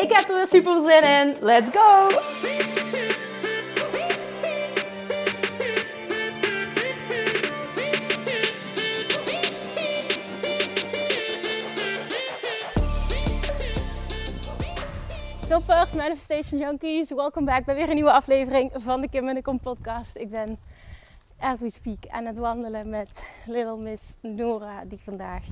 Ik heb er weer super zin in. Let's go! Toppers, Manifestation Junkies, welkom back bij weer een nieuwe aflevering van de Kim en de Kom podcast. Ik ben, as we speak, aan het wandelen met Little Miss Nora, die vandaag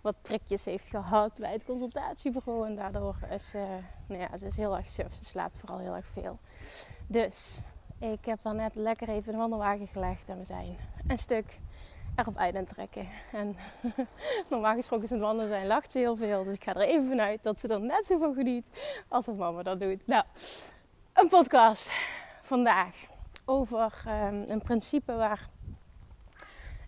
wat trekjes heeft gehad bij het consultatiebureau. En daardoor is ze, nou ja, ze is heel erg suf, ze slaapt vooral heel erg veel. Dus ik heb haar net lekker even de wandelwagen gelegd en we zijn een stuk erop uit aan trekken. En normaal gesproken is het wandelen zijn lacht ze heel veel. Dus ik ga er even vanuit dat ze er net zoveel geniet als dat mama dat doet. Nou, een podcast vandaag over um, een principe waar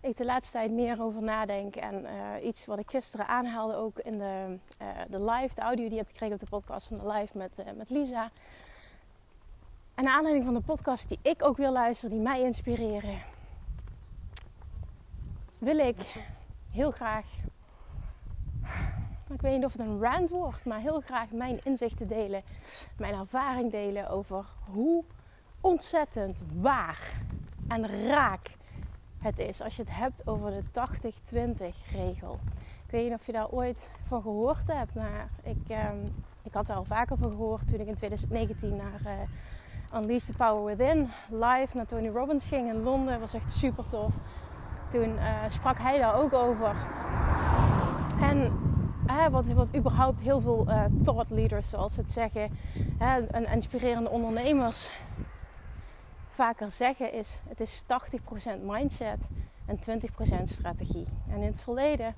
ik de laatste tijd meer over nadenk. En uh, iets wat ik gisteren aanhaalde ook in de, uh, de live, de audio die je hebt gekregen op de podcast van de live met, uh, met Lisa. En naar aanleiding van de podcast die ik ook wil luisteren, die mij inspireren, wil ik heel graag, ik weet niet of het een rant wordt, maar heel graag mijn inzichten delen, mijn ervaring delen over hoe ontzettend waar en raak het is als je het hebt over de 80-20 regel. Ik weet niet of je daar ooit van gehoord hebt, maar ik, um, ik had er al vaker van gehoord toen ik in 2019 naar uh, Unleash the Power Within live naar Tony Robbins ging in Londen. Was echt super tof. Toen uh, sprak hij daar ook over. En wat, wat überhaupt heel veel uh, thought leaders, zoals ze het zeggen, en inspirerende ondernemers vaker zeggen is: het is 80% mindset en 20% strategie. En in het verleden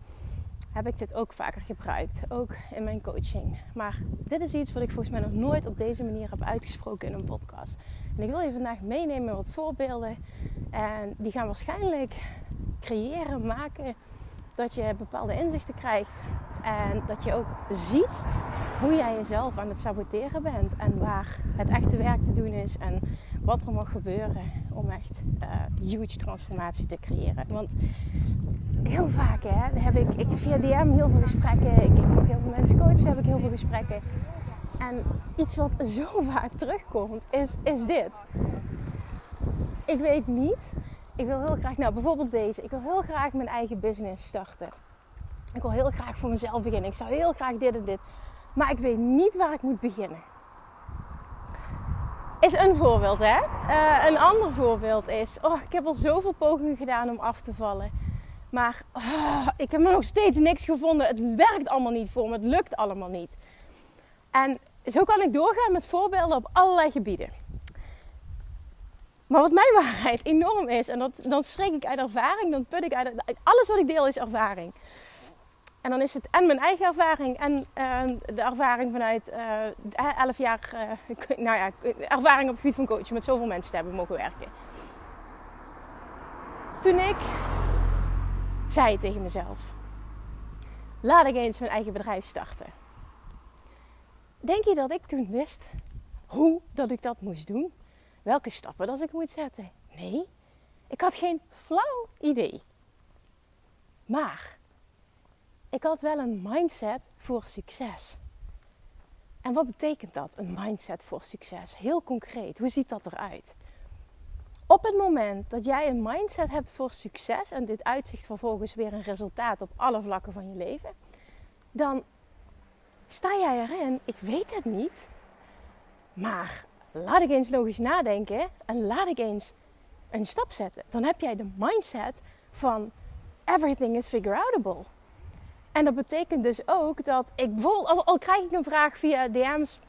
heb ik dit ook vaker gebruikt, ook in mijn coaching. Maar dit is iets wat ik volgens mij nog nooit op deze manier heb uitgesproken in een podcast. En ik wil je vandaag meenemen met wat voorbeelden. En die gaan waarschijnlijk creëren, maken dat je bepaalde inzichten krijgt. En dat je ook ziet hoe jij jezelf aan het saboteren bent. En waar het echte werk te doen is. En wat er mag gebeuren om echt uh, huge transformatie te creëren. Want heel vaak hè, heb ik, ik via DM heel veel gesprekken. Ik heb ook heel veel mensen coachen, heb ik heel veel gesprekken. En iets wat zo vaak terugkomt is, is dit. Ik weet niet. Ik wil heel graag, nou bijvoorbeeld deze. Ik wil heel graag mijn eigen business starten. Ik wil heel graag voor mezelf beginnen. Ik zou heel graag dit en dit. Maar ik weet niet waar ik moet beginnen. Is een voorbeeld, hè? Uh, een ander voorbeeld is: oh, ik heb al zoveel pogingen gedaan om af te vallen. Maar oh, ik heb nog steeds niks gevonden. Het werkt allemaal niet voor me. Het lukt allemaal niet. En zo kan ik doorgaan met voorbeelden op allerlei gebieden. Maar wat mijn waarheid enorm is, en dat, dan spreek ik uit ervaring, dan put ik uit. Alles wat ik deel is ervaring. En dan is het en mijn eigen ervaring en uh, de ervaring vanuit uh, 11 jaar, uh, nou ja, ervaring op het gebied van coachen met zoveel mensen te hebben mogen werken. Toen ik zei tegen mezelf, laat ik eens mijn eigen bedrijf starten. Denk je dat ik toen wist hoe dat ik dat moest doen? Welke stappen dat ik moet zetten? Nee, ik had geen flauw idee. Maar ik had wel een mindset voor succes. En wat betekent dat, een mindset voor succes? Heel concreet, hoe ziet dat eruit? Op het moment dat jij een mindset hebt voor succes en dit uitzicht vervolgens weer een resultaat op alle vlakken van je leven, dan sta jij erin, ik weet het niet, maar laat ik eens logisch nadenken en laat ik eens een stap zetten. Dan heb jij de mindset van everything is figure outable. En dat betekent dus ook dat ik bijvoorbeeld, al, krijg ik een vraag via DM's.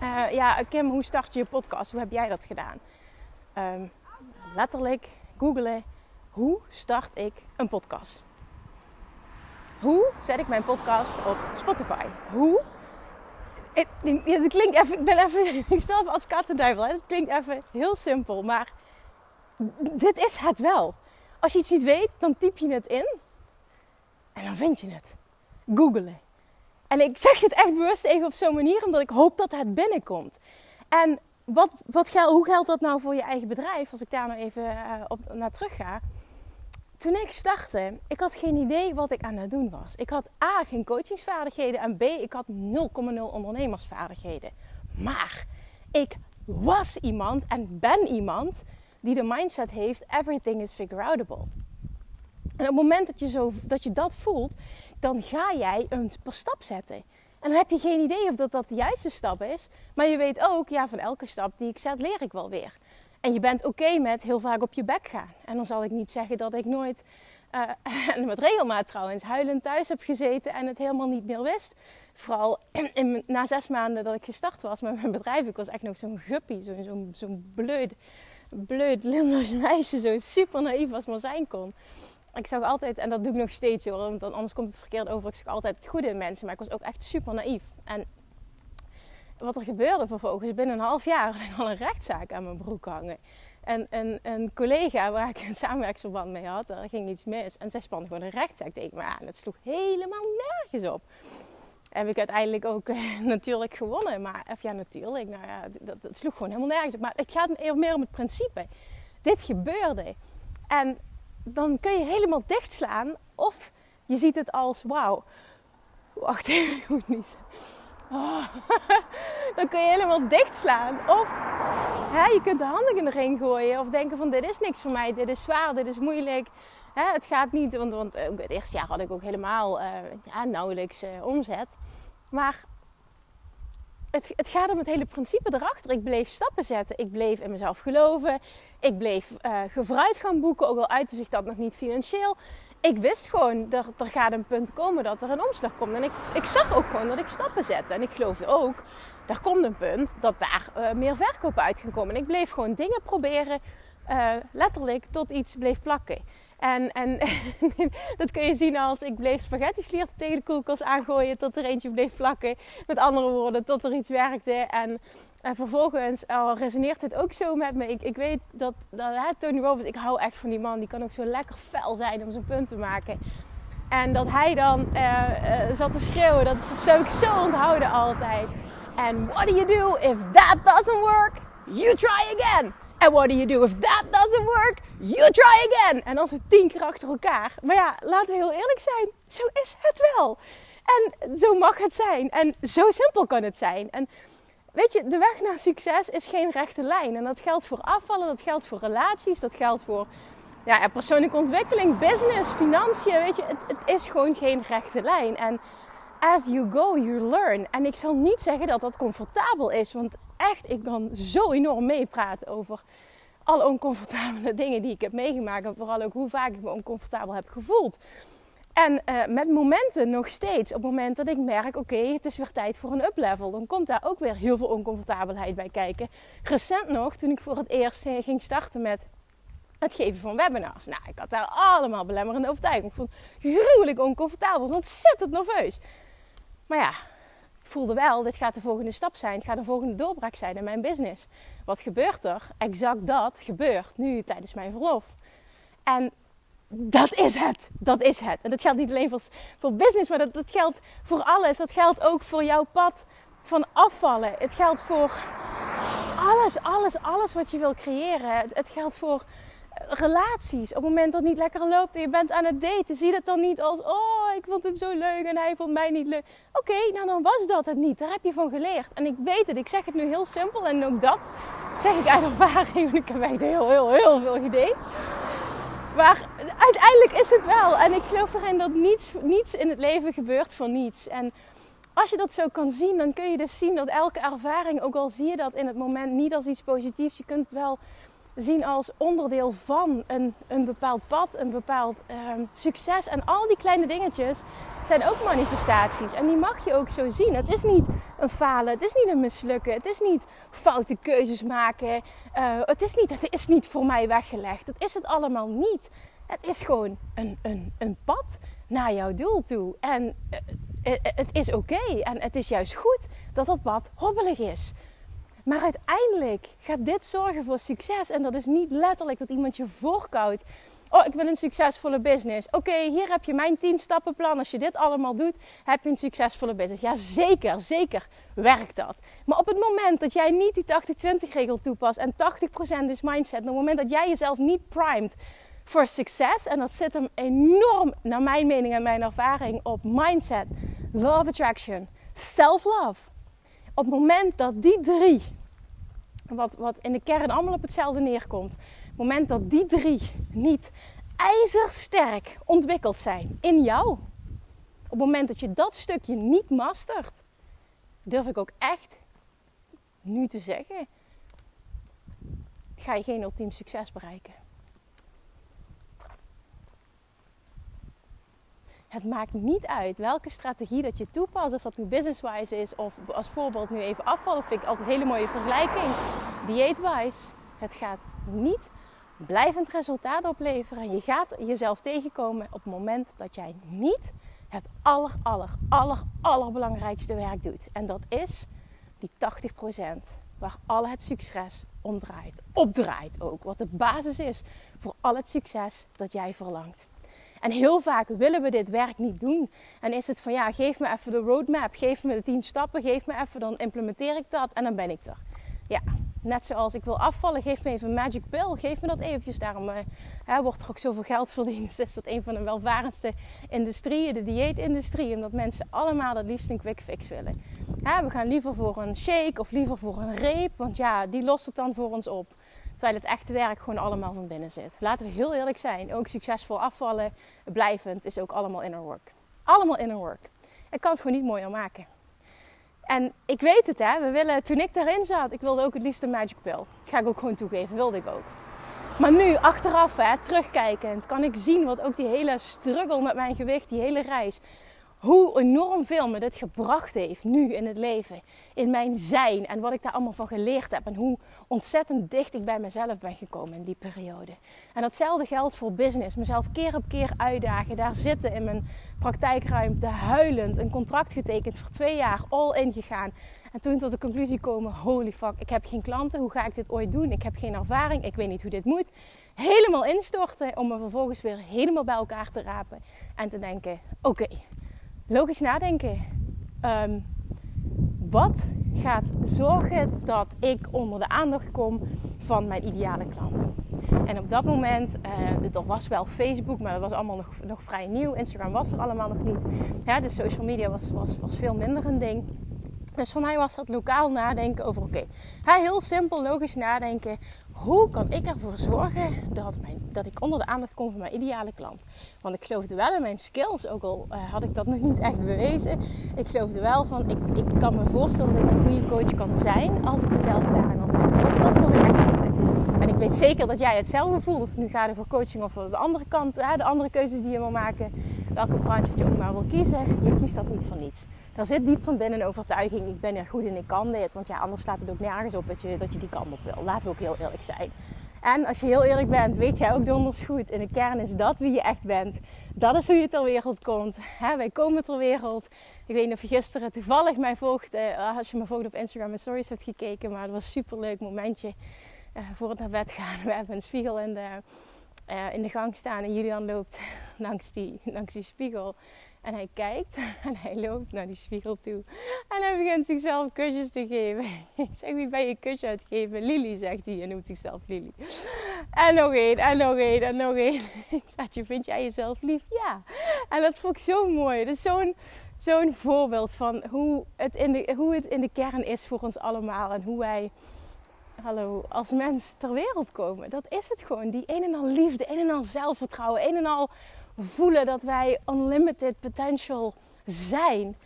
Eh, ja, Kim, hoe start je je podcast? Hoe heb jij dat gedaan? Um, letterlijk googelen, hoe start ik een podcast? Hoe zet ik mijn podcast op Spotify? Hoe Het, klinkt even, ik ben even, ik speel even advocaat en duivel. Het klinkt even heel simpel, maar dit is het wel. Als je iets niet weet, dan typ je het in en dan vind je het. Googelen. En ik zeg het echt bewust even op zo'n manier, omdat ik hoop dat het binnenkomt. En wat, wat, hoe geldt dat nou voor je eigen bedrijf? Als ik daar nou even uh, op, naar terug ga. Toen ik startte, ik had geen idee wat ik aan het doen was. Ik had A, geen coachingsvaardigheden en B, ik had 0,0 ondernemersvaardigheden. Maar ik was iemand en ben iemand die de mindset heeft: everything is figure outable. En op het moment dat je, zo, dat je dat voelt, dan ga jij een stap zetten. En dan heb je geen idee of dat, dat de juiste stap is. Maar je weet ook, ja, van elke stap die ik zet, leer ik wel weer. En je bent oké met heel vaak op je bek gaan. En dan zal ik niet zeggen dat ik nooit, uh, met regelmaat trouwens, huilend thuis heb gezeten en het helemaal niet meer wist. Vooral in, na zes maanden dat ik gestart was met mijn bedrijf. Ik was echt nog zo'n guppy, zo'n zo, zo bleud Limburgs meisje. Zo super naïef als maar zijn kon ik zag altijd, en dat doe ik nog steeds hoor, want anders komt het verkeerd over. Ik zag altijd het goede in mensen, maar ik was ook echt super naïef. En wat er gebeurde vervolgens, binnen een half jaar had ik al een rechtszaak aan mijn broek hangen. En een, een collega waar ik een samenwerksverband mee had, daar ging iets mis. En zij spande gewoon een rechtszaak tegen me aan. Het sloeg helemaal nergens op. Heb ik uiteindelijk ook eh, natuurlijk gewonnen. Maar, of ja, natuurlijk. Nou ja, dat, dat sloeg gewoon helemaal nergens op. Maar het gaat meer om het principe. Dit gebeurde. En dan kun je helemaal dichtslaan. Of je ziet het als wauw. Wacht even, ik moet niet oh. Dan kun je helemaal dichtslaan. Of hè, je kunt de handen in de ring gooien. Of denken van dit is niks voor mij. Dit is zwaar, dit is moeilijk. Hè, het gaat niet. Want, want eh, het eerste jaar had ik ook helemaal ja, nauwelijks uh, omzet. Maar het, het, gaat om het hele principe erachter. Ik bleef stappen zetten. Ik bleef in mezelf geloven. Ik bleef uh, gaan boeken, ook al uitte zich dat nog niet financieel. Ik wist gewoon, dat er gaat een punt komen dat er een omslag komt. En ik, ik zag ook gewoon dat ik stappen zette. En ik geloofde ook, er komt een punt dat daar uh, meer verkoop uit gaan komen. En ik bleef gewoon dingen proberen, uh, letterlijk, tot iets bleef plakken. En, en dat kun je zien als ik bleef spaghetti slierten tegen de koelkast aangooien tot er eentje bleef vlakken. Met andere woorden, tot er iets werkte. En, en vervolgens uh, resoneert het ook zo met me. Ik, ik weet dat, dat hè, Tony Robbins, ik hou echt van die man. Die kan ook zo lekker fel zijn om zijn punt te maken. En dat hij dan uh, uh, zat te schreeuwen, dat zou ik zo onthouden altijd. And what do you do if that doesn't work? You try again. And what do you do if that doesn't work? You try again. En dan zo tien keer achter elkaar. Maar ja, laten we heel eerlijk zijn. Zo is het wel. En zo mag het zijn. En zo simpel kan het zijn. En weet je, de weg naar succes is geen rechte lijn. En dat geldt voor afvallen, dat geldt voor relaties, dat geldt voor ja, persoonlijke ontwikkeling, business, financiën. Weet je, het, het is gewoon geen rechte lijn. En as you go, you learn. En ik zal niet zeggen dat dat comfortabel is. Want echt, ik kan zo enorm meepraten over alle oncomfortabele dingen die ik heb meegemaakt. En vooral ook hoe vaak ik me oncomfortabel heb gevoeld. En uh, met momenten nog steeds, op het moment dat ik merk, oké, het is weer tijd voor een uplevel, dan komt daar ook weer heel veel oncomfortabelheid bij kijken. Recent nog, toen ik voor het eerst eh, ging starten met het geven van webinars. Nou, ik had daar allemaal belemmerende overtuigingen. Ik vond het gruwelijk oncomfortabel, ik was ontzettend nerveus. Maar ja, voelde wel, dit gaat de volgende stap zijn. Het gaat de volgende doorbraak zijn in mijn business. Wat gebeurt er? Exact dat gebeurt nu tijdens mijn verlof. En dat is het. Dat is het. En dat geldt niet alleen voor, voor business, maar dat, dat geldt voor alles. Dat geldt ook voor jouw pad van afvallen. Het geldt voor alles, alles, alles wat je wil creëren. Het geldt voor relaties. Op het moment dat het niet lekker loopt en je bent aan het daten, zie dat dan niet als: Oh, ik vond hem zo leuk en hij vond mij niet leuk. Oké, nou dan was dat het niet. Daar heb je van geleerd. En ik weet het, ik zeg het nu heel simpel en ook dat zeg ik uit ervaring, want ik heb echt heel, heel, heel veel gedate. Maar uiteindelijk is het wel. En ik geloof erin dat niets, niets in het leven gebeurt voor niets. En als je dat zo kan zien, dan kun je dus zien dat elke ervaring, ook al zie je dat in het moment niet als iets positiefs, je kunt het wel zien als onderdeel van een, een bepaald pad, een bepaald ehm, succes. En al die kleine dingetjes zijn ook manifestaties. En die mag je ook zo zien. Het is niet een falen, het is niet een mislukken, het is niet foute keuzes maken. Uh, het, is niet, het is niet voor mij weggelegd. Het is het allemaal niet. Het is gewoon een, een, een pad naar jouw doel toe. En uh, het is oké en het is juist goed dat dat pad hobbelig is. Maar uiteindelijk gaat dit zorgen voor succes. En dat is niet letterlijk dat iemand je voorkoudt. Oh, ik wil een succesvolle business. Oké, hier heb je mijn 10 stappenplan. Als je dit allemaal doet, heb je een succesvolle business. Ja, zeker, zeker werkt dat. Maar op het moment dat jij niet die 80-20 regel toepast en 80% is mindset, op het moment dat jij jezelf niet primed voor succes, en dat zit hem enorm, naar mijn mening en mijn ervaring, op mindset, love attraction, self-love. Op het moment dat die drie, wat, wat in de kern allemaal op hetzelfde neerkomt, het moment dat die drie niet ijzersterk ontwikkeld zijn in jou, op het moment dat je dat stukje niet mastert, durf ik ook echt nu te zeggen, ga je geen ultiem succes bereiken. Het maakt niet uit welke strategie dat je toepast. Of dat nu business-wise is of als voorbeeld nu even afvallen. Vind ik altijd een hele mooie vergelijking. Dieet-wise. Het gaat niet blijvend resultaat opleveren. En je gaat jezelf tegenkomen op het moment dat jij niet het aller, aller, aller, allerbelangrijkste werk doet. En dat is die 80% waar al het succes om draait. Opdraait ook. Wat de basis is voor al het succes dat jij verlangt. En heel vaak willen we dit werk niet doen. En is het van ja, geef me even de roadmap, geef me de 10 stappen, geef me even, dan implementeer ik dat en dan ben ik er. Ja, net zoals ik wil afvallen, geef me even een magic pill, geef me dat eventjes. Daarom uh, hè, wordt er ook zoveel geld verdiend. Dus is dat een van de welvarendste industrieën, de dieetindustrie. Omdat mensen allemaal het liefst een quick fix willen. we gaan liever voor een shake of liever voor een reep, want ja, die lost het dan voor ons op. Terwijl het echte werk gewoon allemaal van binnen zit. Laten we heel eerlijk zijn. Ook succesvol afvallen, blijvend, is ook allemaal inner work. Allemaal inner work. Ik kan het gewoon niet mooier maken. En ik weet het, hè. We willen, toen ik daarin zat, ik wilde ook het liefst een magic pill. Ga ik ook gewoon toegeven, wilde ik ook. Maar nu, achteraf, hè, terugkijkend, kan ik zien wat ook die hele struggle met mijn gewicht, die hele reis, hoe enorm veel me dit gebracht heeft nu in het leven. In mijn zijn en wat ik daar allemaal van geleerd heb. En hoe ontzettend dicht ik bij mezelf ben gekomen in die periode. En datzelfde geldt voor business. Mezelf keer op keer uitdagen. Daar zitten in mijn praktijkruimte huilend. Een contract getekend voor twee jaar. All in gegaan. En toen tot de conclusie komen: holy fuck, ik heb geen klanten. Hoe ga ik dit ooit doen? Ik heb geen ervaring. Ik weet niet hoe dit moet. Helemaal instorten om me vervolgens weer helemaal bij elkaar te rapen. En te denken: oké logisch nadenken. Ehm, wat gaat zorgen dat ik onder de aandacht kom van mijn ideale klant? En op dat moment, uh, er was wel Facebook, maar dat was allemaal nog, nog vrij nieuw. Instagram was er allemaal nog niet. Dus social media was, was, was veel minder een ding. Dus voor mij was dat lokaal nadenken over, oké, heel simpel, logisch nadenken hoe kan ik ervoor zorgen dat, mijn, dat ik onder de aandacht kom van mijn ideale klant? Want ik geloofde wel in mijn skills, ook al uh, had ik dat nog niet echt bewezen. Ik geloofde wel van, ik, ik kan me voorstellen dat ik een goede coach kan zijn als ik mezelf daarin ontwikkel. Dat, dat kon ik echt. En ik weet zeker dat jij hetzelfde voelt. Dus nu ga je voor coaching of de andere kant, de andere keuzes die je wil maken. Welke branche je ook maar wil kiezen. Je kiest dat niet voor niets. Er zit diep van binnen een overtuiging, ik ben er goed en ik kan dit. Want ja, anders staat het ook nergens op dat je, dat je die kant op wil. Laten we ook heel eerlijk zijn. En als je heel eerlijk bent, weet jij ook donders goed. In de kern is dat wie je echt bent. Dat is hoe je ter wereld komt. wij komen ter wereld. Ik weet of je gisteren toevallig mij volgt. Uh, als je me volgt op Instagram en stories hebt gekeken. Maar het was een super leuk momentje. Uh, voor het naar bed gaan. We hebben een spiegel in de, uh, in de gang staan. En Julian loopt langs die, langs die spiegel. En hij kijkt en hij loopt naar die spiegel toe. En hij begint zichzelf kusjes te geven. Ik zeg, wie ben je kusje uitgeven? Lily, zegt hij. En noemt zichzelf Lily. En nog één, en nog één, en nog één. Ik zeg, vind jij jezelf lief? Ja. En dat vond ik zo mooi. Dus zo'n zo'n voorbeeld van hoe het, in de, hoe het in de kern is voor ons allemaal. En hoe wij hallo, als mens ter wereld komen. Dat is het gewoon. Die een en al liefde, een en al zelfvertrouwen, een en al voelen dat wij unlimited potential zijn,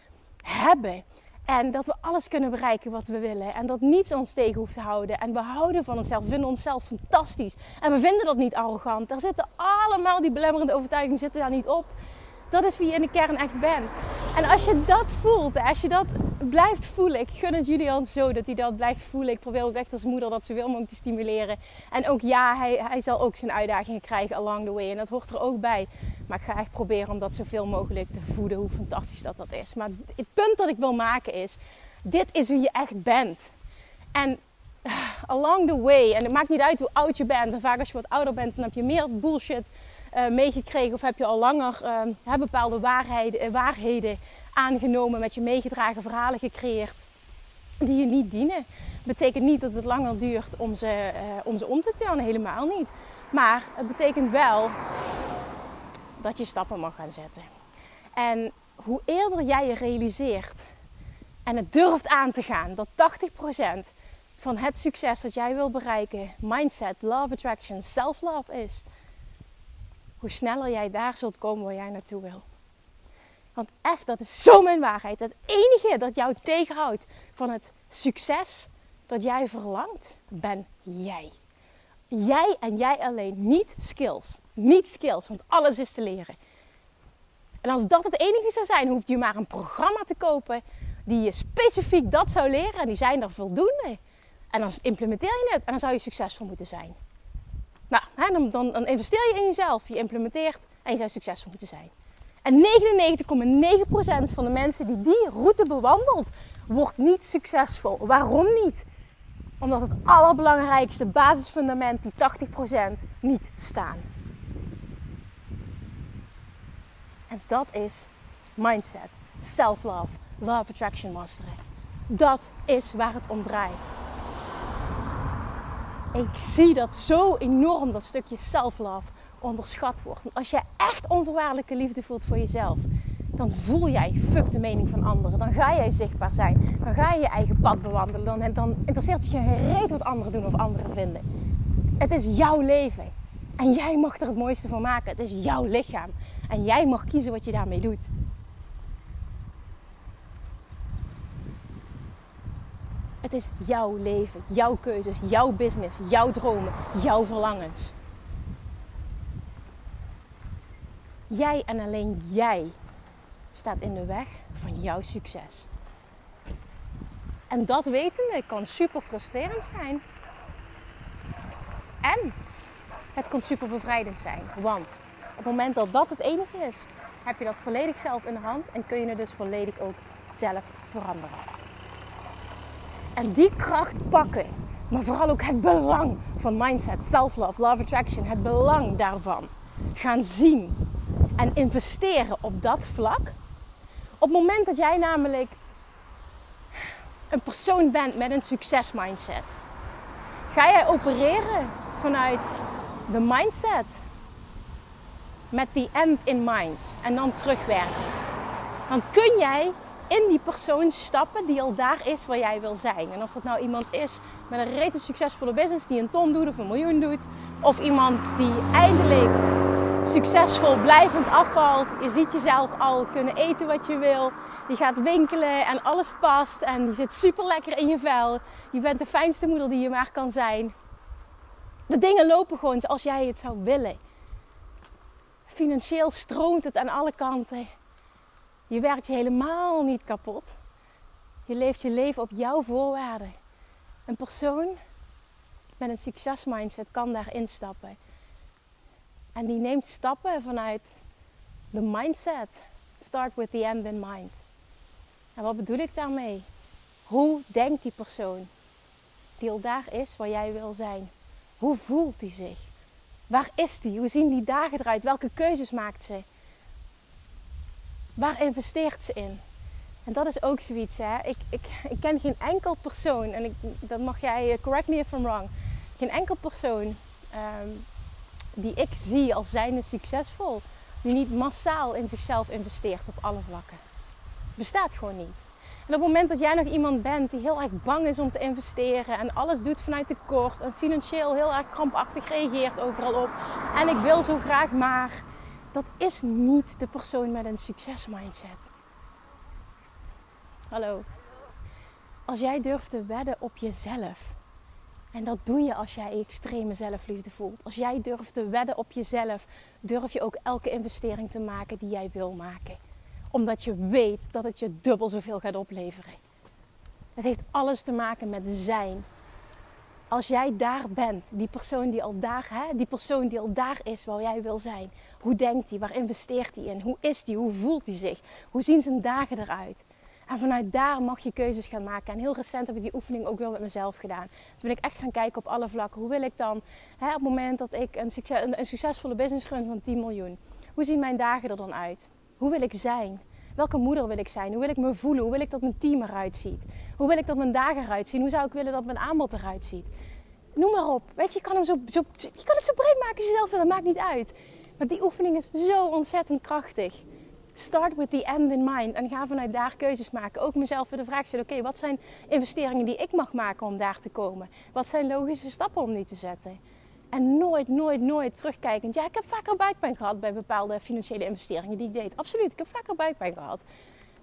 hebben. En dat we alles kunnen bereiken wat we willen. En dat niets ons tegen hoeft te houden. En we houden van onszelf. We vinden onszelf fantastisch. En we vinden dat niet arrogant. Daar zitten allemaal die belemmerende overtuigingen zitten daar niet op. Dat is wie je in de kern echt bent. En als je dat voelt, als je dat blijft voelen. Ik gun het Julian zo dat hij dat blijft voelen. Ik probeer ook echt als moeder dat zoveel mogelijk te stimuleren. En ook ja, hij, hij zal ook zijn uitdagingen krijgen along the way. En dat hoort er ook bij. Maar ik ga echt proberen om dat zoveel mogelijk te voeden. Hoe fantastisch dat dat is. Maar het punt dat ik wil maken is dit is wie je echt bent. En along the way, en het maakt niet uit hoe oud je bent. En vaak als je wat ouder bent, dan heb je meer bullshit uh, meegekregen. Of heb je al langer uh, bepaalde waarheden, uh, waarheden aangenomen, met je meegedragen verhalen gecreëerd. Die je niet dienen. Betekent niet dat het langer duurt om ze, om ze om te turnen, helemaal niet. Maar het betekent wel dat je stappen mag gaan zetten. En hoe eerder jij je realiseert en het durft aan te gaan dat 80% van het succes dat jij wil bereiken, mindset, love attraction, self-love is, hoe sneller jij daar zult komen waar jij naartoe wil. Want echt, dat is zo mijn waarheid. Het enige dat jou tegenhoudt van het succes dat jij verlangt, ben jij. Jij en jij alleen, niet skills. Niet skills, want alles is te leren. En als dat het enige zou zijn, hoeft je maar een programma te kopen die je specifiek dat zou leren. En die zijn er voldoende. En dan implementeer je het en dan zou je succesvol moeten zijn. Nou, dan, dan, investeer je in jezelf. Je implementeert en je zou succesvol moeten zijn. En 99,9% van de mensen die die route bewandelt, wordt niet succesvol. Waarom niet? Omdat het allerbelangrijkste basisfundament, die 80%, niet staan. En dat is mindset, self-love, love attraction masteren. Dat is waar het om draait. Ik zie dat zo enorm, dat stukje self-love, onderschat wordt. Als jij echt onvoorwaardelijke liefde voelt voor jezelf, dan voel jij fuck de mening van anderen. Dan ga jij zichtbaar zijn. Dan ga je je eigen pad bewandelen. Dan, dan interesseert het je gereed wat anderen doen of anderen vinden. Het is jouw leven. En jij mag er het mooiste van maken. Het is jouw lichaam. En jij mag kiezen wat je daarmee doet. Het is jouw leven, jouw keuzes, jouw business, jouw dromen, jouw verlangens. Jij en alleen jij staat in de weg van jouw succes. En dat wetende kan super frustrerend zijn. En het kan super bevrijdend zijn. Want op het moment dat dat het enige is, heb je dat volledig zelf in de hand en kun je het dus volledig ook zelf veranderen. En die kracht pakken, maar vooral ook het belang van mindset, self-love, love attraction, het belang daarvan gaan zien en investeren op dat vlak. Op het moment dat jij namelijk een persoon bent met een succesmindset, ga jij opereren vanuit de mindset met die end in mind en dan terugwerken. Dan kun jij in die persoon stappen die al daar is waar jij wil zijn. En of dat nou iemand is met een rete succesvolle business die een ton doet of een miljoen doet, of iemand die eindelijk succesvol blijvend afvalt. Je ziet jezelf al kunnen eten wat je wil. Je gaat winkelen en alles past en je zit super lekker in je vel. Je bent de fijnste moeder die je maar kan zijn. De dingen lopen gewoon zoals jij het zou willen. Financieel stroomt het aan alle kanten. Je werkt je helemaal niet kapot. Je leeft je leven op jouw voorwaarden. Een persoon met een succesmindset kan daar instappen. En die neemt stappen vanuit de mindset. Start with the end in mind. En wat bedoel ik daarmee? Hoe denkt die persoon die al daar is waar jij wil zijn? Hoe voelt hij zich? Waar is die? Hoe zien die dagen eruit? Welke keuzes maakt ze? Waar investeert ze in? En dat is ook zoiets. Hè? Ik, ik, ik ken geen enkel persoon, en ik, dat mag jij, eh, correct me if I'm wrong. Geen enkel persoon ehm, die ik zie als zijnde succesvol, die niet massaal in zichzelf investeert op alle vlakken. Bestaat gewoon niet. En op het moment dat jij nog iemand bent die heel erg bang is om te investeren en alles doet vanuit tekort en financieel heel erg krampachtig reageert overal op en ik wil zo graag maar, dat is niet de persoon met een succesmindset. Hallo. Als jij durft te wedden op jezelf. En dat doe je als jij extreme zelfliefde voelt. Als jij durft te wedden op jezelf, durf je ook elke investering te maken die jij wil maken omdat je weet dat het je dubbel zoveel gaat opleveren. Het heeft alles te maken met zijn. Als jij daar bent, die persoon die al daar, hè, die persoon die al daar is waar jij wil zijn. Hoe denkt hij? Waar investeert hij in? Hoe is hij? Hoe voelt hij zich? Hoe zien zijn dagen eruit? En vanuit daar mag je keuzes gaan maken. En heel recent heb ik die oefening ook weer met mezelf gedaan. Dus ben ik echt gaan kijken op alle vlakken. Hoe wil ik dan, hè, op het moment dat ik een, succes, een, succesvolle business run van 10 miljoen. Hoe zien mijn dagen er dan uit? Hoe wil ik zijn? Welke moeder wil ik zijn? Hoe wil ik me voelen? Hoe wil ik dat mijn team eruit ziet? Hoe wil ik dat mijn dagen eruit zien? Hoe zou ik willen dat mijn aanbod eruit ziet? Noem maar op. Weet je, je kan, hem zo, zo, je kan het zo breed maken als je zelf wil. Dat maakt niet uit. Maar die oefening is zo ontzettend krachtig. Start with the end in mind. En ga vanuit daar keuzes maken. Ook mezelf weer de vraag stellen: oké, wat zijn investeringen die ik mag maken om daar te komen? Wat zijn logische stappen om die te zetten? En nooit, nooit, nooit terugkijkend. Ja, ik heb vaker buikpijn gehad bij bepaalde financiële investeringen die ik deed. Absoluut, ik heb vaker buikpijn gehad.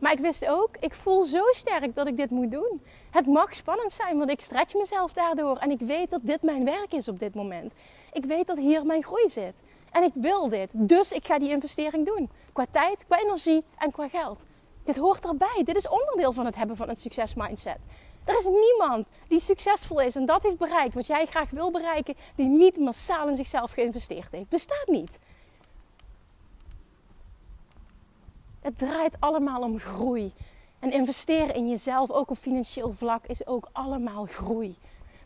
Maar ik wist ook, ik voel zo sterk dat ik dit moet doen. Het mag spannend zijn, want ik stretch mezelf daardoor. En ik weet dat dit mijn werk is op dit moment. Ik weet dat hier mijn groei zit. En ik wil dit. Dus ik ga die investering doen. Qua tijd, qua energie en qua geld. Dit hoort erbij. Dit is onderdeel van het hebben van een succesmindset. Er is niemand die succesvol is en dat heeft bereikt wat jij graag wil bereiken, die niet massaal in zichzelf geïnvesteerd heeft. Bestaat niet. Het draait allemaal om groei. En investeren in jezelf, ook op financieel vlak, is ook allemaal groei.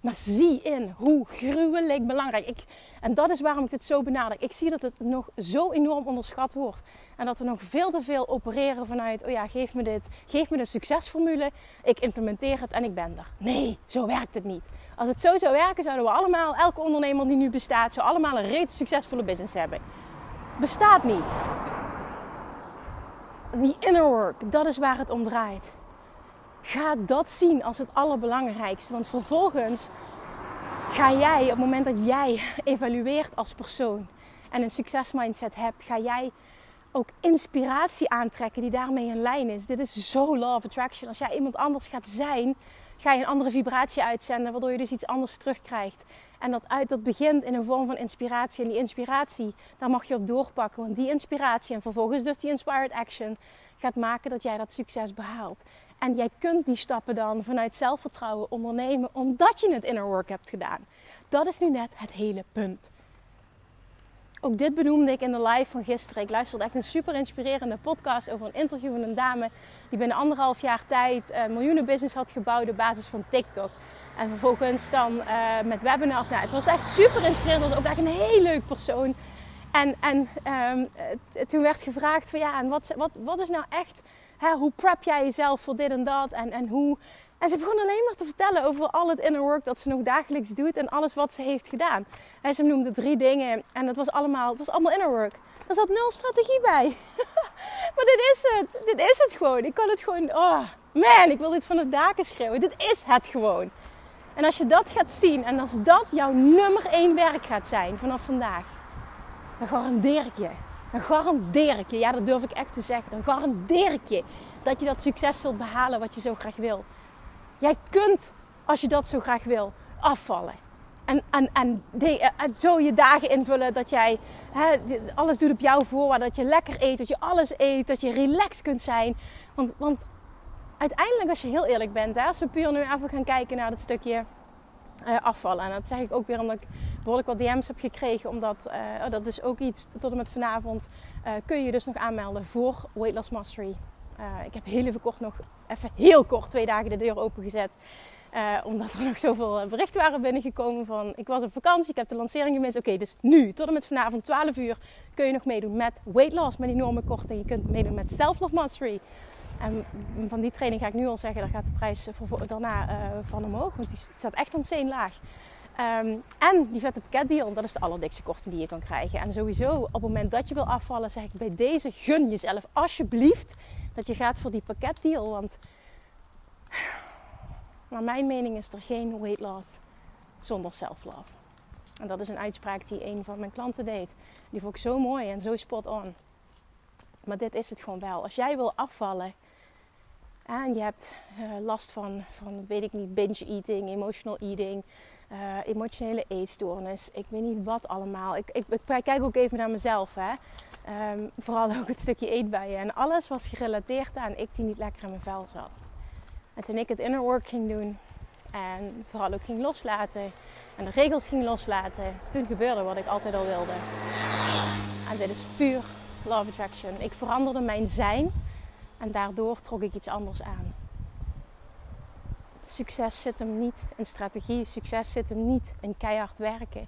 Maar zie in hoe gruwelijk belangrijk. Ik, en dat is waarom ik dit zo benader. Ik zie dat het nog zo enorm onderschat wordt. En dat we nog veel te veel opereren vanuit: oh ja, geef me dit. Geef me de succesformule. Ik implementeer het en ik ben er. Nee, zo werkt het niet. Als het zo zou werken, zouden we allemaal, elke ondernemer die nu bestaat, zou allemaal een reeds succesvolle business hebben. Bestaat niet. The inner work, dat is waar het om draait. Ga dat zien als het allerbelangrijkste. Want vervolgens ga jij, op het moment dat jij evalueert als persoon en een succesmindset hebt, ga jij ook inspiratie aantrekken die daarmee in lijn is. Dit is zo law of attraction. Als jij iemand anders gaat zijn, ga je een andere vibratie uitzenden, waardoor je dus iets anders terugkrijgt. En dat, uit, dat begint in een vorm van inspiratie. En die inspiratie, daar mag je op doorpakken. Want die inspiratie en vervolgens dus die inspired action gaat maken dat jij dat succes behaalt. En jij kunt die stappen dan vanuit zelfvertrouwen ondernemen omdat je het inner work hebt gedaan. Dat is nu net het hele punt. Ook dit benoemde ik in de live van gisteren. Ik luisterde echt een super inspirerende podcast over een interview van een dame die binnen anderhalf jaar tijd een miljoenen business had gebouwd op basis van TikTok. En vervolgens dan uh, met webinars. Nou, het was echt super inspirerend. Het was ook echt een heel leuk persoon. En, en um, toen werd gevraagd van ja, en wat, wat, wat is nou echt Hè, hoe prep jij jezelf voor dit en dat? En, en hoe... En ze begon alleen maar te vertellen over al het inner work dat ze nog dagelijks doet en alles wat ze heeft gedaan. En ze noemde drie dingen en dat was allemaal, het was allemaal inner work. Er zat nul strategie bij. maar dit is het. Dit is het gewoon. Ik kan het gewoon. Oh man, ik wil dit van de daken schreeuwen. Dit is het gewoon. En als je dat gaat zien en als dat jouw nummer één werk gaat zijn vanaf vandaag, dan garandeer ik je dan garandeer ik je, ja dat durf ik echt te zeggen, dan garandeer ik je dat je dat succes zult behalen wat je zo graag wil. Jij kunt, als je dat zo graag wil, afvallen. En, en, en, de, zo je dagen invullen dat jij hè, alles doet op jouw voorwaarde. Dat je lekker eet, dat je alles eet, dat je relaxed kunt zijn. Want, want uiteindelijk, als je heel eerlijk bent, hè, als we puur nu even gaan kijken naar dat stukje uh, afvallen. En dat zeg ik ook weer omdat ik behoorlijk wat DM's heb gekregen. Omdat uh, dat is ook iets tot en met vanavond. Uh, kun je dus nog aanmelden voor Weight Loss Mastery. ik heb heel even kort nog, even heel kort, twee dagen de deur opengezet. omdat er nog zoveel berichten waren binnengekomen van ik was op vakantie, ik heb de lancering gemist. Oké, dus nu tot en met vanavond 12 uur kun je nog meedoen met Weight Loss, met enorme korting. Je kunt meedoen met Self Love Mastery. En van die training ga ik nu al zeggen, daar gaat de prijs voor, daarna uh, van omhoog. Want die staat echt ontzettend laag. Um, en die vette pakketdeal, dat is de allerdikste korting die je kan krijgen. En sowieso, op het moment dat je wil afvallen, zeg ik bij deze, gun jezelf alsjeblieft dat je gaat voor die pakketdeal. Want naar mijn mening is er geen weight loss zonder self-love. En dat is een uitspraak die een van mijn klanten deed. Die vond ik zo mooi en zo spot on. Maar dit is het gewoon wel. Als jij wil afvallen, en je hebt uh, last van, van, weet ik niet, binge eating, emotional eating, uh, emotionele eetstoornis. Ik weet niet wat allemaal. Ik, ik, kijk ook even naar mezelf. Hè. Um, vooral ook het stukje eetbuien. En alles was gerelateerd aan ik die niet lekker in mijn vel zat. En toen ik het inner work ging doen en vooral ook ging loslaten en de regels ging loslaten, toen gebeurde wat ik altijd al wilde. En dit is puur love attraction. Ik veranderde mijn zijn En daardoor trok ik iets anders aan. Succes zit hem niet in strategie. Succes zit hem niet in keihard werken.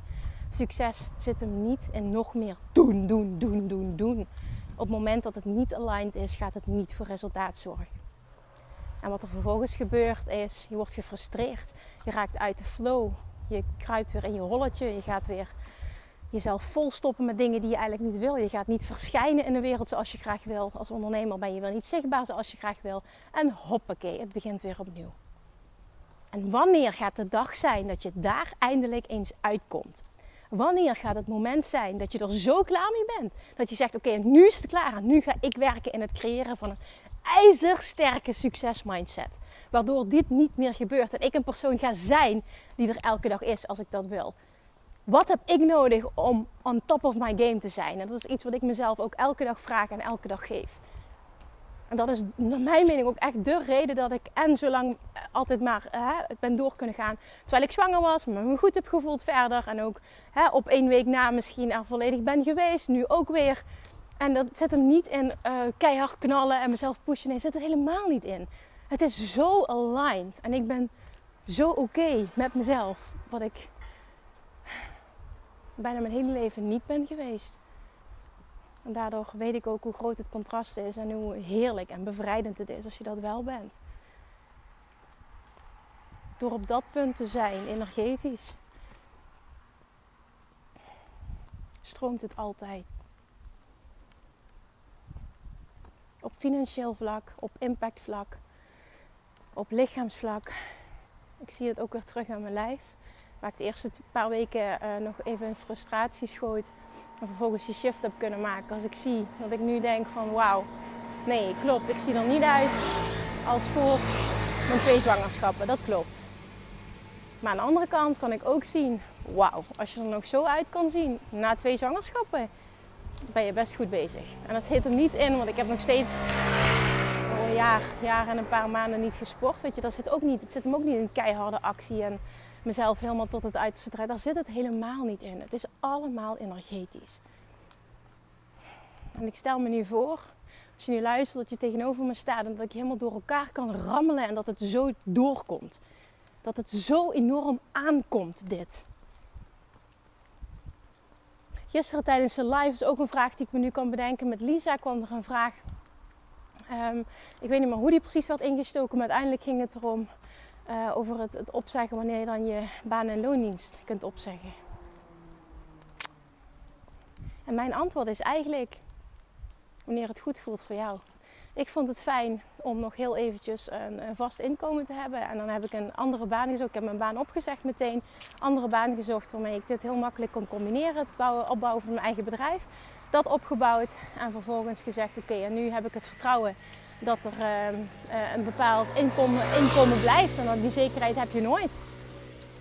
Succes zit hem niet in nog meer doen, doen, doen, doen, doen. Op het moment dat het niet aligned is, gaat het niet voor resultaat zorgen. En wat er vervolgens gebeurt is, je wordt gefrustreerd. Je raakt uit de flow. Je kruipt weer in je holletje. Je gaat weer jezelf volstoppen met dingen die je eigenlijk niet wil. Je gaat niet verschijnen in de wereld zoals je graag wil. Als ondernemer ben je wel niet zichtbaar zoals je graag wil. En hoppakee, het begint weer opnieuw. En wanneer gaat de dag zijn dat je daar eindelijk eens uitkomt? Wanneer gaat het moment zijn dat je er zo klaar mee bent? Dat je zegt: Oké, nu is het klaar. nu ga ik werken in het creëren van een ijzersterke succesmindset. Waardoor dit niet meer gebeurt. En ik een persoon ga zijn die er elke dag is als ik dat wil. Wat heb ik nodig om on top of my game te zijn? En dat is iets wat ik mezelf ook elke dag vraag en elke dag geef. En dat is naar mijn mening ook echt de reden dat ik en zo lang altijd maar hè, ben door kunnen gaan. Terwijl ik zwanger was, me goed heb gevoeld verder. En ook hè, op één week na misschien er volledig ben geweest. Nu ook weer. En dat zit hem niet in uh, keihard knallen en mezelf pushen. Nee, zit er helemaal niet in. Het is zo aligned. En ik ben zo oké met mezelf. Wat ik bijna mijn hele leven niet ben geweest. En daardoor weet ik ook hoe groot het contrast is en hoe heerlijk en bevrijdend het is als je dat wel bent. Door op dat punt te zijn, energetisch, stroomt het altijd. Op financieel vlak, op impactvlak, op lichaamsvlak. Ik zie het ook weer terug aan mijn lijf. Waar ik de eerste paar weken uh, nog even in frustratie schoot. En vervolgens die shift heb kunnen maken. Als ik zie dat ik nu denk van wauw. Nee, klopt. Ik zie er niet uit als voor mijn twee zwangerschappen. Dat klopt. Maar aan de andere kant kan ik ook zien. Wauw, als je er nog zo uit kan zien na twee zwangerschappen. Ben je best goed bezig. En dat zit er niet in, want ik heb nog steeds een jaar, jaar en een paar maanden niet gesport. Weet je, dat zit ook niet, het zit hem ook niet in keiharde actie en mezelf helemaal tot het uiterste draaien. Daar zit het helemaal niet in. Het is allemaal energetisch. En ik stel me nu voor, als je nu luistert, dat je tegenover me staat en dat ik helemaal door elkaar kan rammelen en dat het zo doorkomt. Dat het zo enorm aankomt, dit. Gisteren tijdens de live is ook een vraag die ik me nu kan bedenken. Met Lisa kwam er een vraag. Um, ik weet niet meer hoe die precies werd ingestoken, maar uiteindelijk ging het erom uh, over het, het, opzeggen wanneer je dan je baan- en loondienst kunt opzeggen. En mijn antwoord is eigenlijk wanneer het goed voelt voor jou. Ik vond het fijn om nog heel eventjes een, een, vast inkomen te hebben. En dan heb ik een andere baan gezocht. Ik heb mijn baan opgezegd meteen. Andere baan gezocht waarmee ik dit heel makkelijk kon combineren. Het bouwen, opbouwen van mijn eigen bedrijf. Dat opgebouwd en vervolgens gezegd: Oké, en nu heb ik het vertrouwen dat er ehm, eh, een bepaald inkomen, inkomen blijft. En die zekerheid heb je nooit.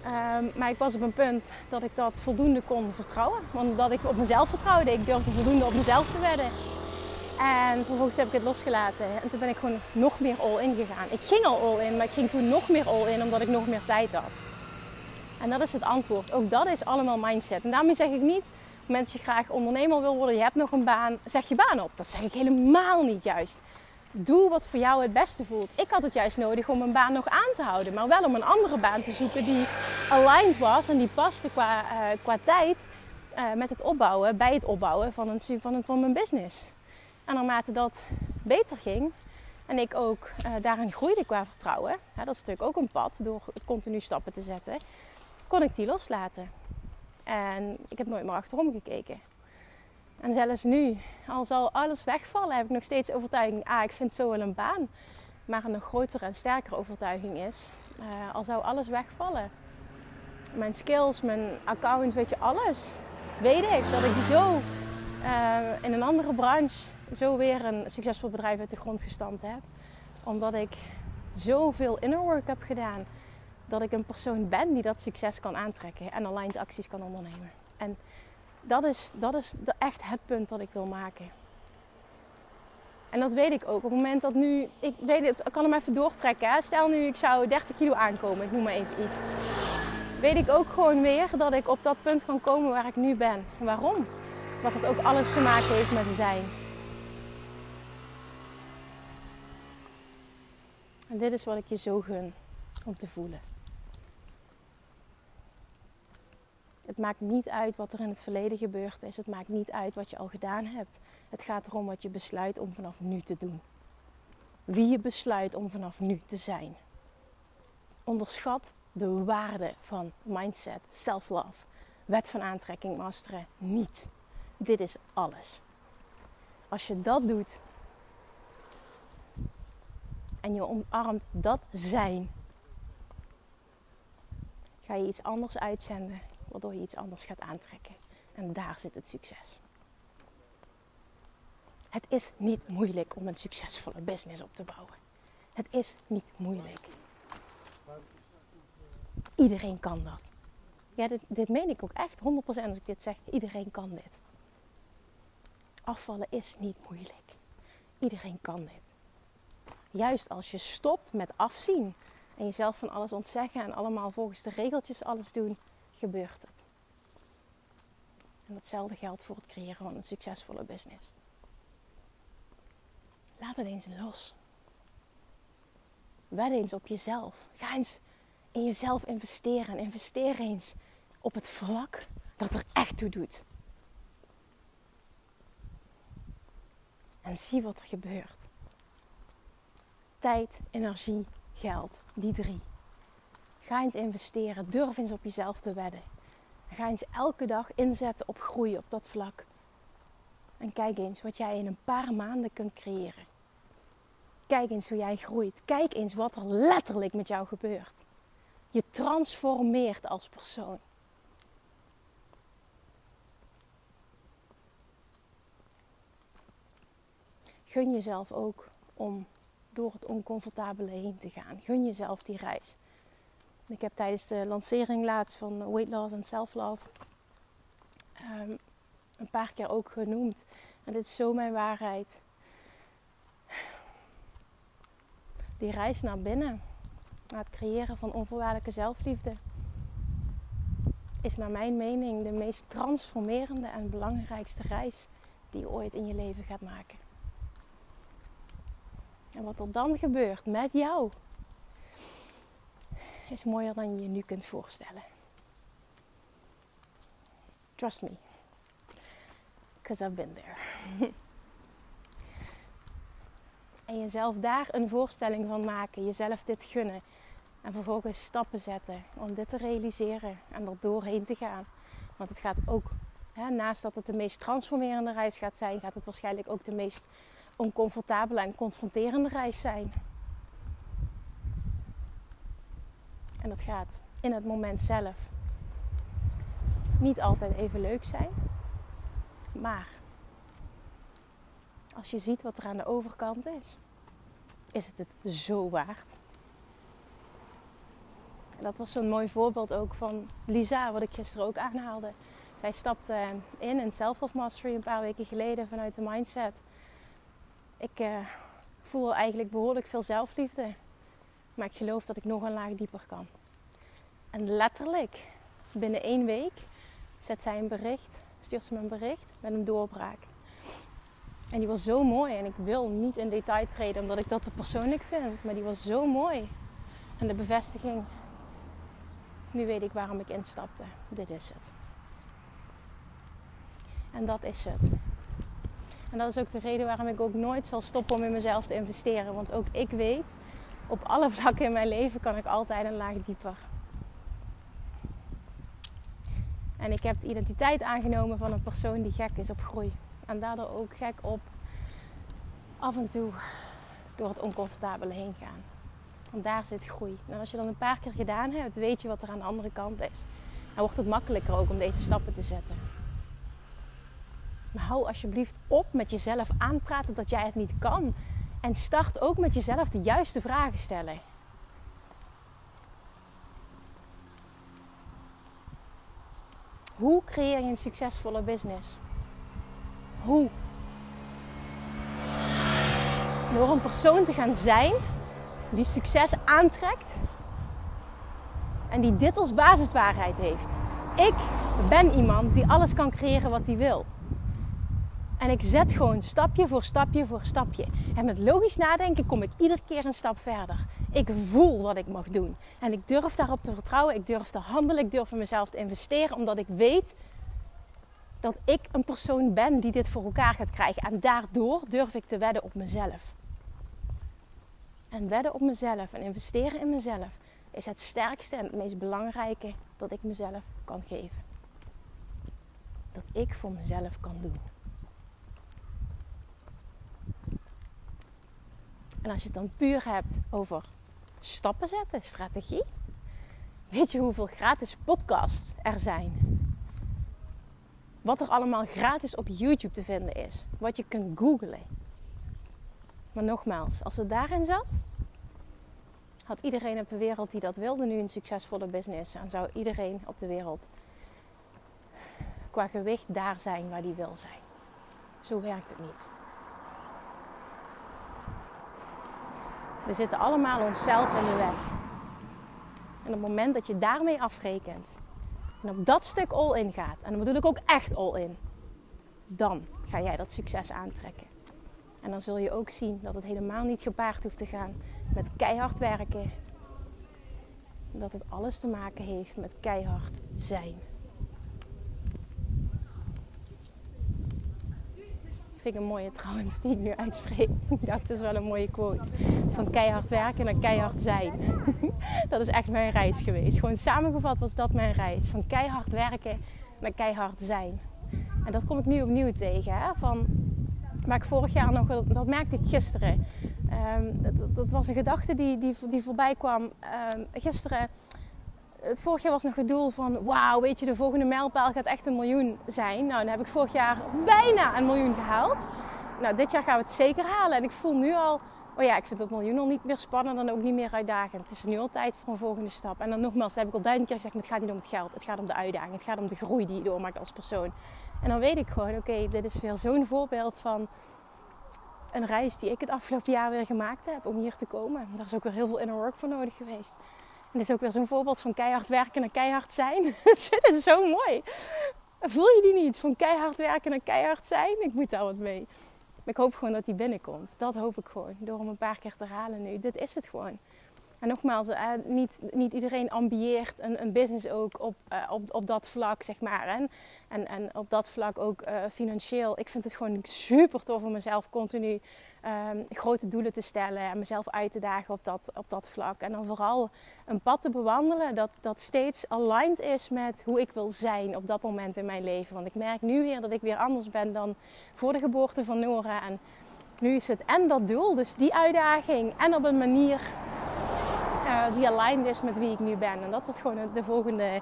Ehm, maar ik was op een punt dat ik dat voldoende kon vertrouwen. Want dat ik op mezelf vertrouwde. Ik durfde voldoende op mezelf te wedden. En vervolgens heb ik het losgelaten. En toen ben ik gewoon nog meer all-in gegaan. Ik ging al all-in, maar ik ging toen nog meer all-in omdat ik nog meer tijd had. En dat is het antwoord. Ook dat is allemaal mindset. En daarmee zeg ik niet, als je graag ondernemer wil worden, je hebt nog een baan, zeg je baan op. Dat zeg ik helemaal niet juist doe wat voor jou het beste voelt. Ik had het juist nodig om een baan nog aan te houden, maar wel om een andere baan te zoeken die aligned was en die paste qua, uh, qua tijd uh, met het opbouwen, bij het opbouwen van, een, van, een, van mijn business. En naarmate dat beter ging en ik ook uh, daarin groeide qua vertrouwen, hè, dat is natuurlijk ook een pad door continu stappen te zetten, kon ik die loslaten. En ik heb nooit meer achterom gekeken. En zelfs nu, al zal alles wegvallen, heb ik nog steeds overtuiging. Ah, ik vind zo wel een baan. Maar een grotere en sterkere overtuiging is, uh, al zou alles wegvallen. Mijn skills, mijn account, weet je, alles. Weet ik dat ik zo uh, in een andere branche zo weer een succesvol bedrijf uit de grond gestampt heb. Omdat ik zoveel inner work heb gedaan. Dat ik een persoon ben die dat succes kan aantrekken en aligned acties kan ondernemen. En dat is, dat is echt het punt dat ik wil maken. En dat weet ik ook. Op het moment dat nu, ik weet het, ik kan hem even doortrekken. Hè? Stel nu, ik zou 30 kilo aankomen, ik noem maar even iets. Weet ik ook gewoon weer dat ik op dat punt kan komen waar ik nu ben. Waarom? Wat het ook alles te maken heeft met zijn. En dit is wat ik je zo gun om te voelen. Het maakt niet uit wat er in het verleden gebeurd is. Het maakt niet uit wat je al gedaan hebt. Het gaat erom wat je besluit om vanaf nu te doen. Wie je besluit om vanaf nu te zijn. Onderschat de waarde van mindset, self-love, wet van aantrekking masteren niet. Dit is alles. Als je dat doet en je omarmt dat zijn, ga je iets anders uitzenden, waardoor je iets anders gaat aantrekken. En daar zit het succes. Het is niet moeilijk om een succesvolle business op te bouwen. Het is niet moeilijk. Iedereen kan dat. Ja, dit, dit meen ik ook echt 100% als ik dit zeg. Iedereen kan dit. Afvallen is niet moeilijk. Iedereen kan dit. Juist als je stopt met afzien en jezelf van alles ontzeggen en allemaal volgens de regeltjes alles doen, gebeurt het. En datzelfde geldt voor het creëren van een succesvolle business. Laat het eens los. Wed eens op jezelf. Ga eens in jezelf investeren. Investeer eens op het vlak dat er echt toe doet. En zie wat er gebeurt. Tijd, energie, geld. Die drie. Ga eens investeren. Durf eens op jezelf te wedden. Ga eens elke dag inzetten op groei op dat vlak. En kijk eens wat jij in een paar maanden kunt creëren. Kijk eens hoe jij groeit. Kijk eens wat er letterlijk met jou gebeurt. Je transformeert als persoon. Gun jezelf ook om door het oncomfortabele heen te gaan. Gun jezelf die reis. Ik heb tijdens de lancering laatst van Weight Loss en Self Love um, een paar keer ook genoemd. En dit is zo mijn waarheid. Die reis naar binnen, naar het creëren van onvoorwaardelijke zelfliefde, is naar mijn mening de meest transformerende en belangrijkste reis die je ooit in je leven gaat maken. En wat er dan gebeurt met jou, is mooier dan je je nu kunt voorstellen. Trust me, because I've been there. en jezelf daar een voorstelling van maken, jezelf dit gunnen. En vervolgens stappen zetten om dit te realiseren en er doorheen te gaan. Want het gaat ook, hè, naast dat het de meest transformerende reis gaat zijn, gaat het waarschijnlijk ook de meest oncomfortabele en confronterende reis zijn. En dat gaat in het moment zelf niet altijd even leuk zijn. Maar als je ziet wat er aan de overkant is, is het het zo waard. En dat was zo'n mooi voorbeeld ook van Lisa, wat ik gisteren ook aanhaalde. Zij stapte in in Self of Mastery een paar weken geleden vanuit de mindset. Ik uh, voel eigenlijk behoorlijk veel zelfliefde. Maar ik geloof dat ik nog een laag dieper kan. En letterlijk, binnen één week, zet zij een bericht, stuurt ze me een bericht met een doorbraak. En die was zo mooi. En ik wil niet in detail treden omdat ik dat te persoonlijk vind. Maar die was zo mooi. En de bevestiging. Nu weet ik waarom ik instapte. Dit is het. En dat is het. En dat is ook de reden waarom ik ook nooit zal stoppen om in mezelf te investeren. Want ook ik weet, op alle vlakken in mijn leven kan ik altijd een laag dieper. En ik heb de identiteit aangenomen van een persoon die gek is op groei. En daardoor ook gek op af en toe door het oncomfortabele heen gaan. Want daar zit groei. En als je dan een paar keer gedaan hebt, weet je wat er aan de andere kant is. Dan wordt het makkelijker ook om deze stappen te zetten. Maar hou alsjeblieft op met jezelf aanpraten dat jij het niet kan. En start ook met jezelf de juiste vragen stellen. Hoe creëer je een succesvolle business? Hoe? Door een persoon te gaan zijn die succes aantrekt en die dit als basiswaarheid heeft. Ik ben iemand die alles kan creëren wat hij wil. En ik zet gewoon stapje voor stapje voor stapje. En met logisch nadenken kom ik iedere keer een stap verder. Ik voel wat ik mag doen. En ik durf daarop te vertrouwen. Ik durf te handelen. Ik durf in mezelf te investeren. Omdat ik weet dat ik een persoon ben die dit voor elkaar gaat krijgen. En daardoor durf ik te wedden op mezelf. En wedden op mezelf en investeren in mezelf is het sterkste en het meest belangrijke dat ik mezelf kan geven. Dat ik voor mezelf kan doen. En als je het dan puur hebt over stappen zetten, strategie. Weet je hoeveel gratis podcasts er zijn? Wat er allemaal gratis op YouTube te vinden is. Wat je kunt googlen. Maar nogmaals, als het daarin zat, had iedereen op de wereld die dat wilde nu een succesvolle business. En zou iedereen op de wereld qua gewicht daar zijn waar die wil zijn. Zo werkt het niet. We zitten allemaal onszelf in de weg. En op het moment dat je daarmee afrekent en op dat stuk all in gaat, en dan bedoel ik ook echt all in, dan ga jij dat succes aantrekken. En dan zul je ook zien dat het helemaal niet gepaard hoeft te gaan met keihard werken. Dat het alles te maken heeft met keihard zijn. Ik een mooie trouwens die ik nu uitspreek. Ik dacht, dat is wel een mooie quote. Van keihard werken naar keihard zijn. Dat is echt mijn reis geweest. Gewoon samengevat was dat mijn reis. Van keihard werken naar keihard zijn. En dat kom ik nu opnieuw tegen. Hè? Van maar ik vorig jaar nog, dat merkte ik gisteren. Ehm, dat, dat, was een gedachte die, die, die voorbij kwam um, gisteren. Het vorig jaar was nog het doel van, wauw, weet je, de volgende mijlpaal gaat echt een miljoen zijn. Nou, dan heb ik vorig jaar bijna een miljoen gehaald. Nou, dit jaar gaan we het zeker halen. En ik voel nu al, oh ja, ik vind dat miljoen al niet meer spannend en ook niet meer uitdagend. Het is nu al tijd voor een volgende stap. En dan nogmaals, heb ik al duizend keer gezegd, het gaat niet om het geld. Het gaat om de uitdaging. Het gaat om de groei die je doormaakt als persoon. En dan weet ik gewoon, oké, dit is weer zo'n voorbeeld van een reis die ik het afgelopen jaar weer gemaakt heb om hier te komen. Daar is ook weer heel veel inner work voor nodig geweest. Dit is ook weer zo'n voorbeeld van keihard werken en keihard zijn. Het is zo mooi. Voel je die niet? Van keihard werken en keihard zijn? Ik moet daar wat mee. Ik hoop gewoon dat die binnenkomt. Dat hoop ik gewoon. Door hem een paar keer te herhalen nu. Dit is het gewoon. En nogmaals, eh, niet, niet iedereen ambieert een, een business ook op, uh, op, op dat vlak, zeg maar. En, en, en op dat vlak ook uh, financieel. Ik vind het gewoon super tof om mezelf continu um, grote doelen te stellen. En mezelf uit te dagen op dat, op dat vlak. En dan vooral een pad te bewandelen dat, dat steeds aligned is met hoe ik wil zijn op dat moment in mijn leven. Want ik merk nu weer dat ik weer anders ben dan voor de geboorte van Nora. En nu is het en dat doel, dus die uitdaging. En op een manier uh, die aligned is met wie ik nu ben. En dat wordt gewoon de volgende,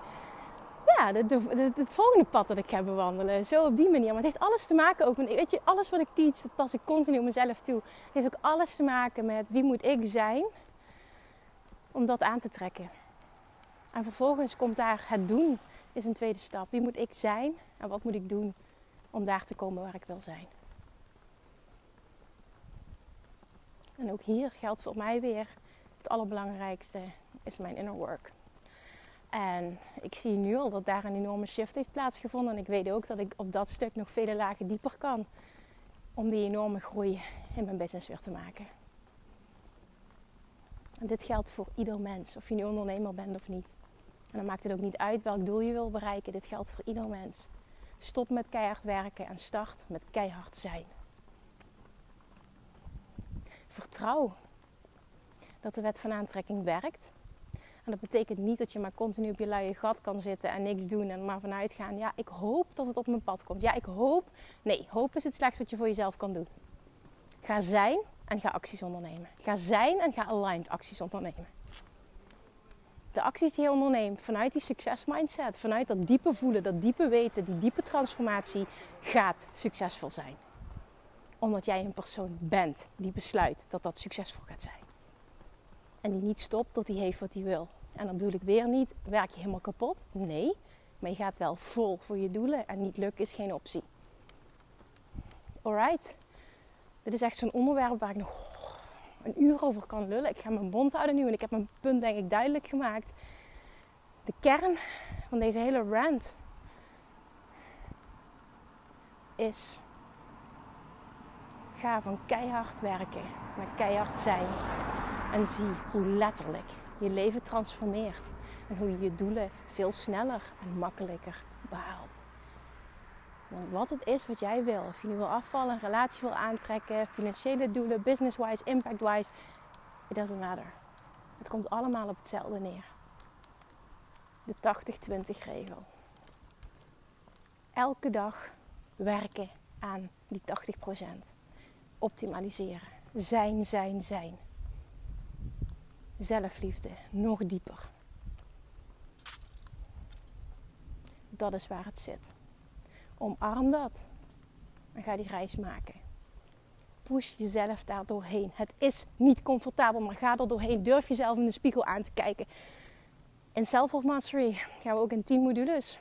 de, de, het volgende pad dat ik ga bewandelen. Zo op die manier. Maar het heeft alles te maken ook, weet je, alles wat ik teach, dat pas ik continu op mezelf toe. Het heeft ook alles te maken met wie moet ik zijn om dat aan te trekken. En vervolgens komt daar het doen, is een tweede stap. Wie moet ik zijn en wat moet ik doen om daar te komen waar ik wil zijn. En ook hier geldt voor mij weer het allerbelangrijkste is mijn inner work. En ik zie nu al dat daar een enorme shift heeft plaatsgevonden. En ik weet ook dat ik op dat stuk nog vele lagen dieper kan. Om die enorme groei in mijn business weer te maken. En dit geldt voor ieder mens, of je nu ondernemer bent of niet. En dan maakt het ook niet uit welk doel je wil bereiken. Dit geldt voor ieder mens. Stop met keihard werken en start met keihard zijn. Vertrouw dat de wet van aantrekking werkt. En dat betekent niet dat je maar continu op je luie gat kan zitten en niks doen en maar vanuit gaan. Ja, ik hoop dat het op mijn pad komt. Ja, ik hoop. Nee, hoop is het slechtste wat je voor jezelf kan doen. Ga zijn en ga acties ondernemen. Ga zijn en ga aligned acties ondernemen. De acties die je onderneemt vanuit die succesmindset, vanuit dat diepe voelen, dat diepe weten, die diepe transformatie, gaat succesvol zijn. Omdat jij een persoon bent die besluit dat dat succesvol gaat zijn. En die niet stopt tot hij heeft wat hij wil. En dan bedoel ik weer niet, werk je helemaal kapot? Nee. Maar je gaat wel vol voor je doelen en niet lukken is geen optie. Alright. Dit is echt zo'n onderwerp waar ik nog een uur over kan lullen. Ik ga mijn mond houden nu en ik heb mijn punt denk ik duidelijk gemaakt. De kern van deze hele rant is Ga van keihard werken naar keihard zijn. En zie hoe letterlijk je leven transformeert. En hoe je je doelen veel sneller en makkelijker behaalt. Want wat het is wat jij wil. Of je nu wil afvallen, een relatie wil aantrekken, financiële doelen, business-wise, impact-wise. It doesn't matter. Het komt allemaal op hetzelfde neer. De 80-20 regel. Elke dag werken aan die 80%. Optimaliseren. Zijn, zijn, zijn. Zelfliefde. Nog dieper. Dat is waar het zit. Omarm dat. En ga die reis maken. Push jezelf daar doorheen. Het is niet comfortabel, maar ga er doorheen. Durf jezelf in de spiegel aan te kijken. In Self of Mastery gaan we ook in 10 modules.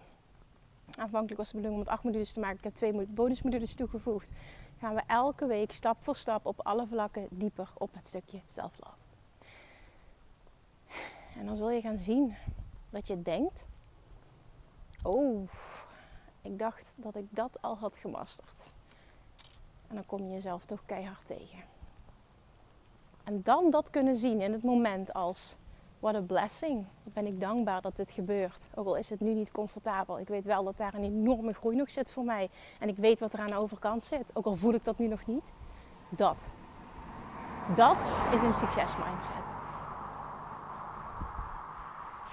Aanvankelijk was de bedoeling om het 8 modules te maken. Ik heb twee bonusmodules toegevoegd. Gaan we elke week stap voor stap op alle vlakken dieper op het stukje self-love. En dan zul je gaan zien dat je denkt: Oh, ik dacht dat ik dat al had gemasterd. En dan kom je jezelf toch keihard tegen. En dan dat kunnen zien in het moment als what a blessing. Ben ik dankbaar dat dit gebeurt. Ook al is het nu niet comfortabel. Ik weet wel dat daar een enorme groei nog zit voor mij. En ik weet wat er aan de overkant zit. Ook al voel ik dat nu nog niet. Dat. Dat is een succesmindset.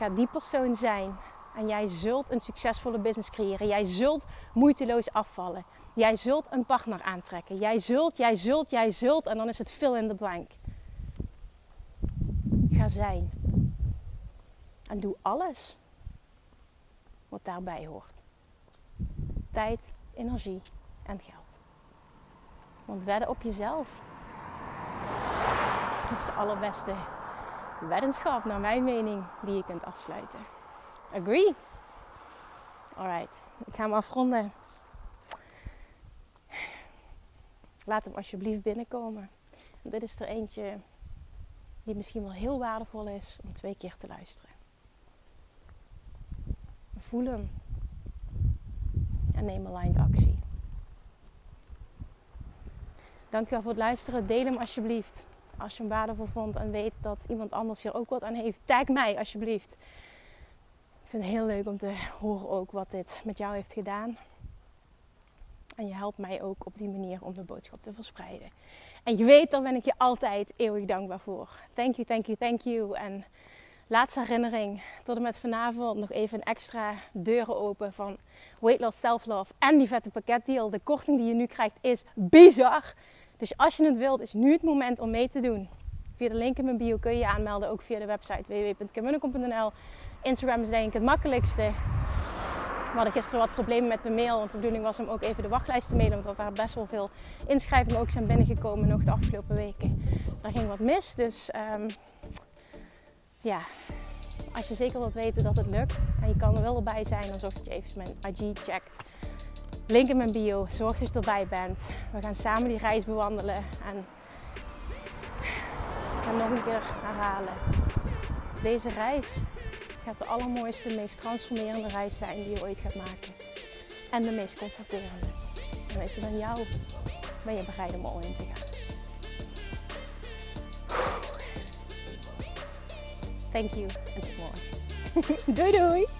Ga die persoon zijn en jij zult een succesvolle business creëren. Jij zult moeiteloos afvallen. Jij zult een partner aantrekken. Jij zult, jij zult, jij zult. En dan is het fill in the blank. Ga zijn. En doe alles wat daarbij hoort. Tijd, energie en geld. Want wedden op jezelf is de allerbeste weddenschap, naar mijn mening, die je kunt afsluiten. Agree? Alright, ik ga hem afronden. Laat hem alsjeblieft binnenkomen. dit is er eentje die misschien wel heel waardevol is om twee keer te luisteren. Voel hem en neem aligned actie. Dankjewel voor het luisteren. Deel hem alsjeblieft. Als je hem waardevol vond en weet dat iemand anders hier ook wat aan heeft. Tag mij alsjeblieft. Ik vind het heel leuk om te horen ook wat dit met jou heeft gedaan. En je helpt mij ook op die manier om de boodschap te verspreiden. En je weet, daar ben ik je altijd eeuwig dankbaar voor. Thank you, thank you, thank you. En laatste herinnering, tot en met vanavond nog even een extra deuren open van Weight Loss Self Love en die vette pakketdeal. De korting die je nu krijgt is bizar. Dus als je het wilt, is nu het moment om mee te doen. Via de link in mijn bio kun je je aanmelden, ook via de website www.kemunnekom.nl. Instagram is denk ik het makkelijkste. We hadden gisteren wat problemen met de mail, want de bedoeling was om ook even de wachtlijst te mailen, want er waren best wel veel inschrijvingen ook zijn binnengekomen nog de afgelopen weken. Daar ging wat mis, dus um, ja, als je zeker wilt weten dat het lukt en je kan er wel bij zijn, dan zorg je even mijn IG checkt. Link in mijn bio, zorg dat je erbij bent. We gaan samen die reis bewandelen en ik ga nog een keer herhalen. Deze reis gaat de allermooiste, meest transformerende reis zijn die je ooit gaat maken. En de meest confronterende. En is het aan jou? Ben je bereid om al in te gaan? Thank you en tot morgen. doei doei!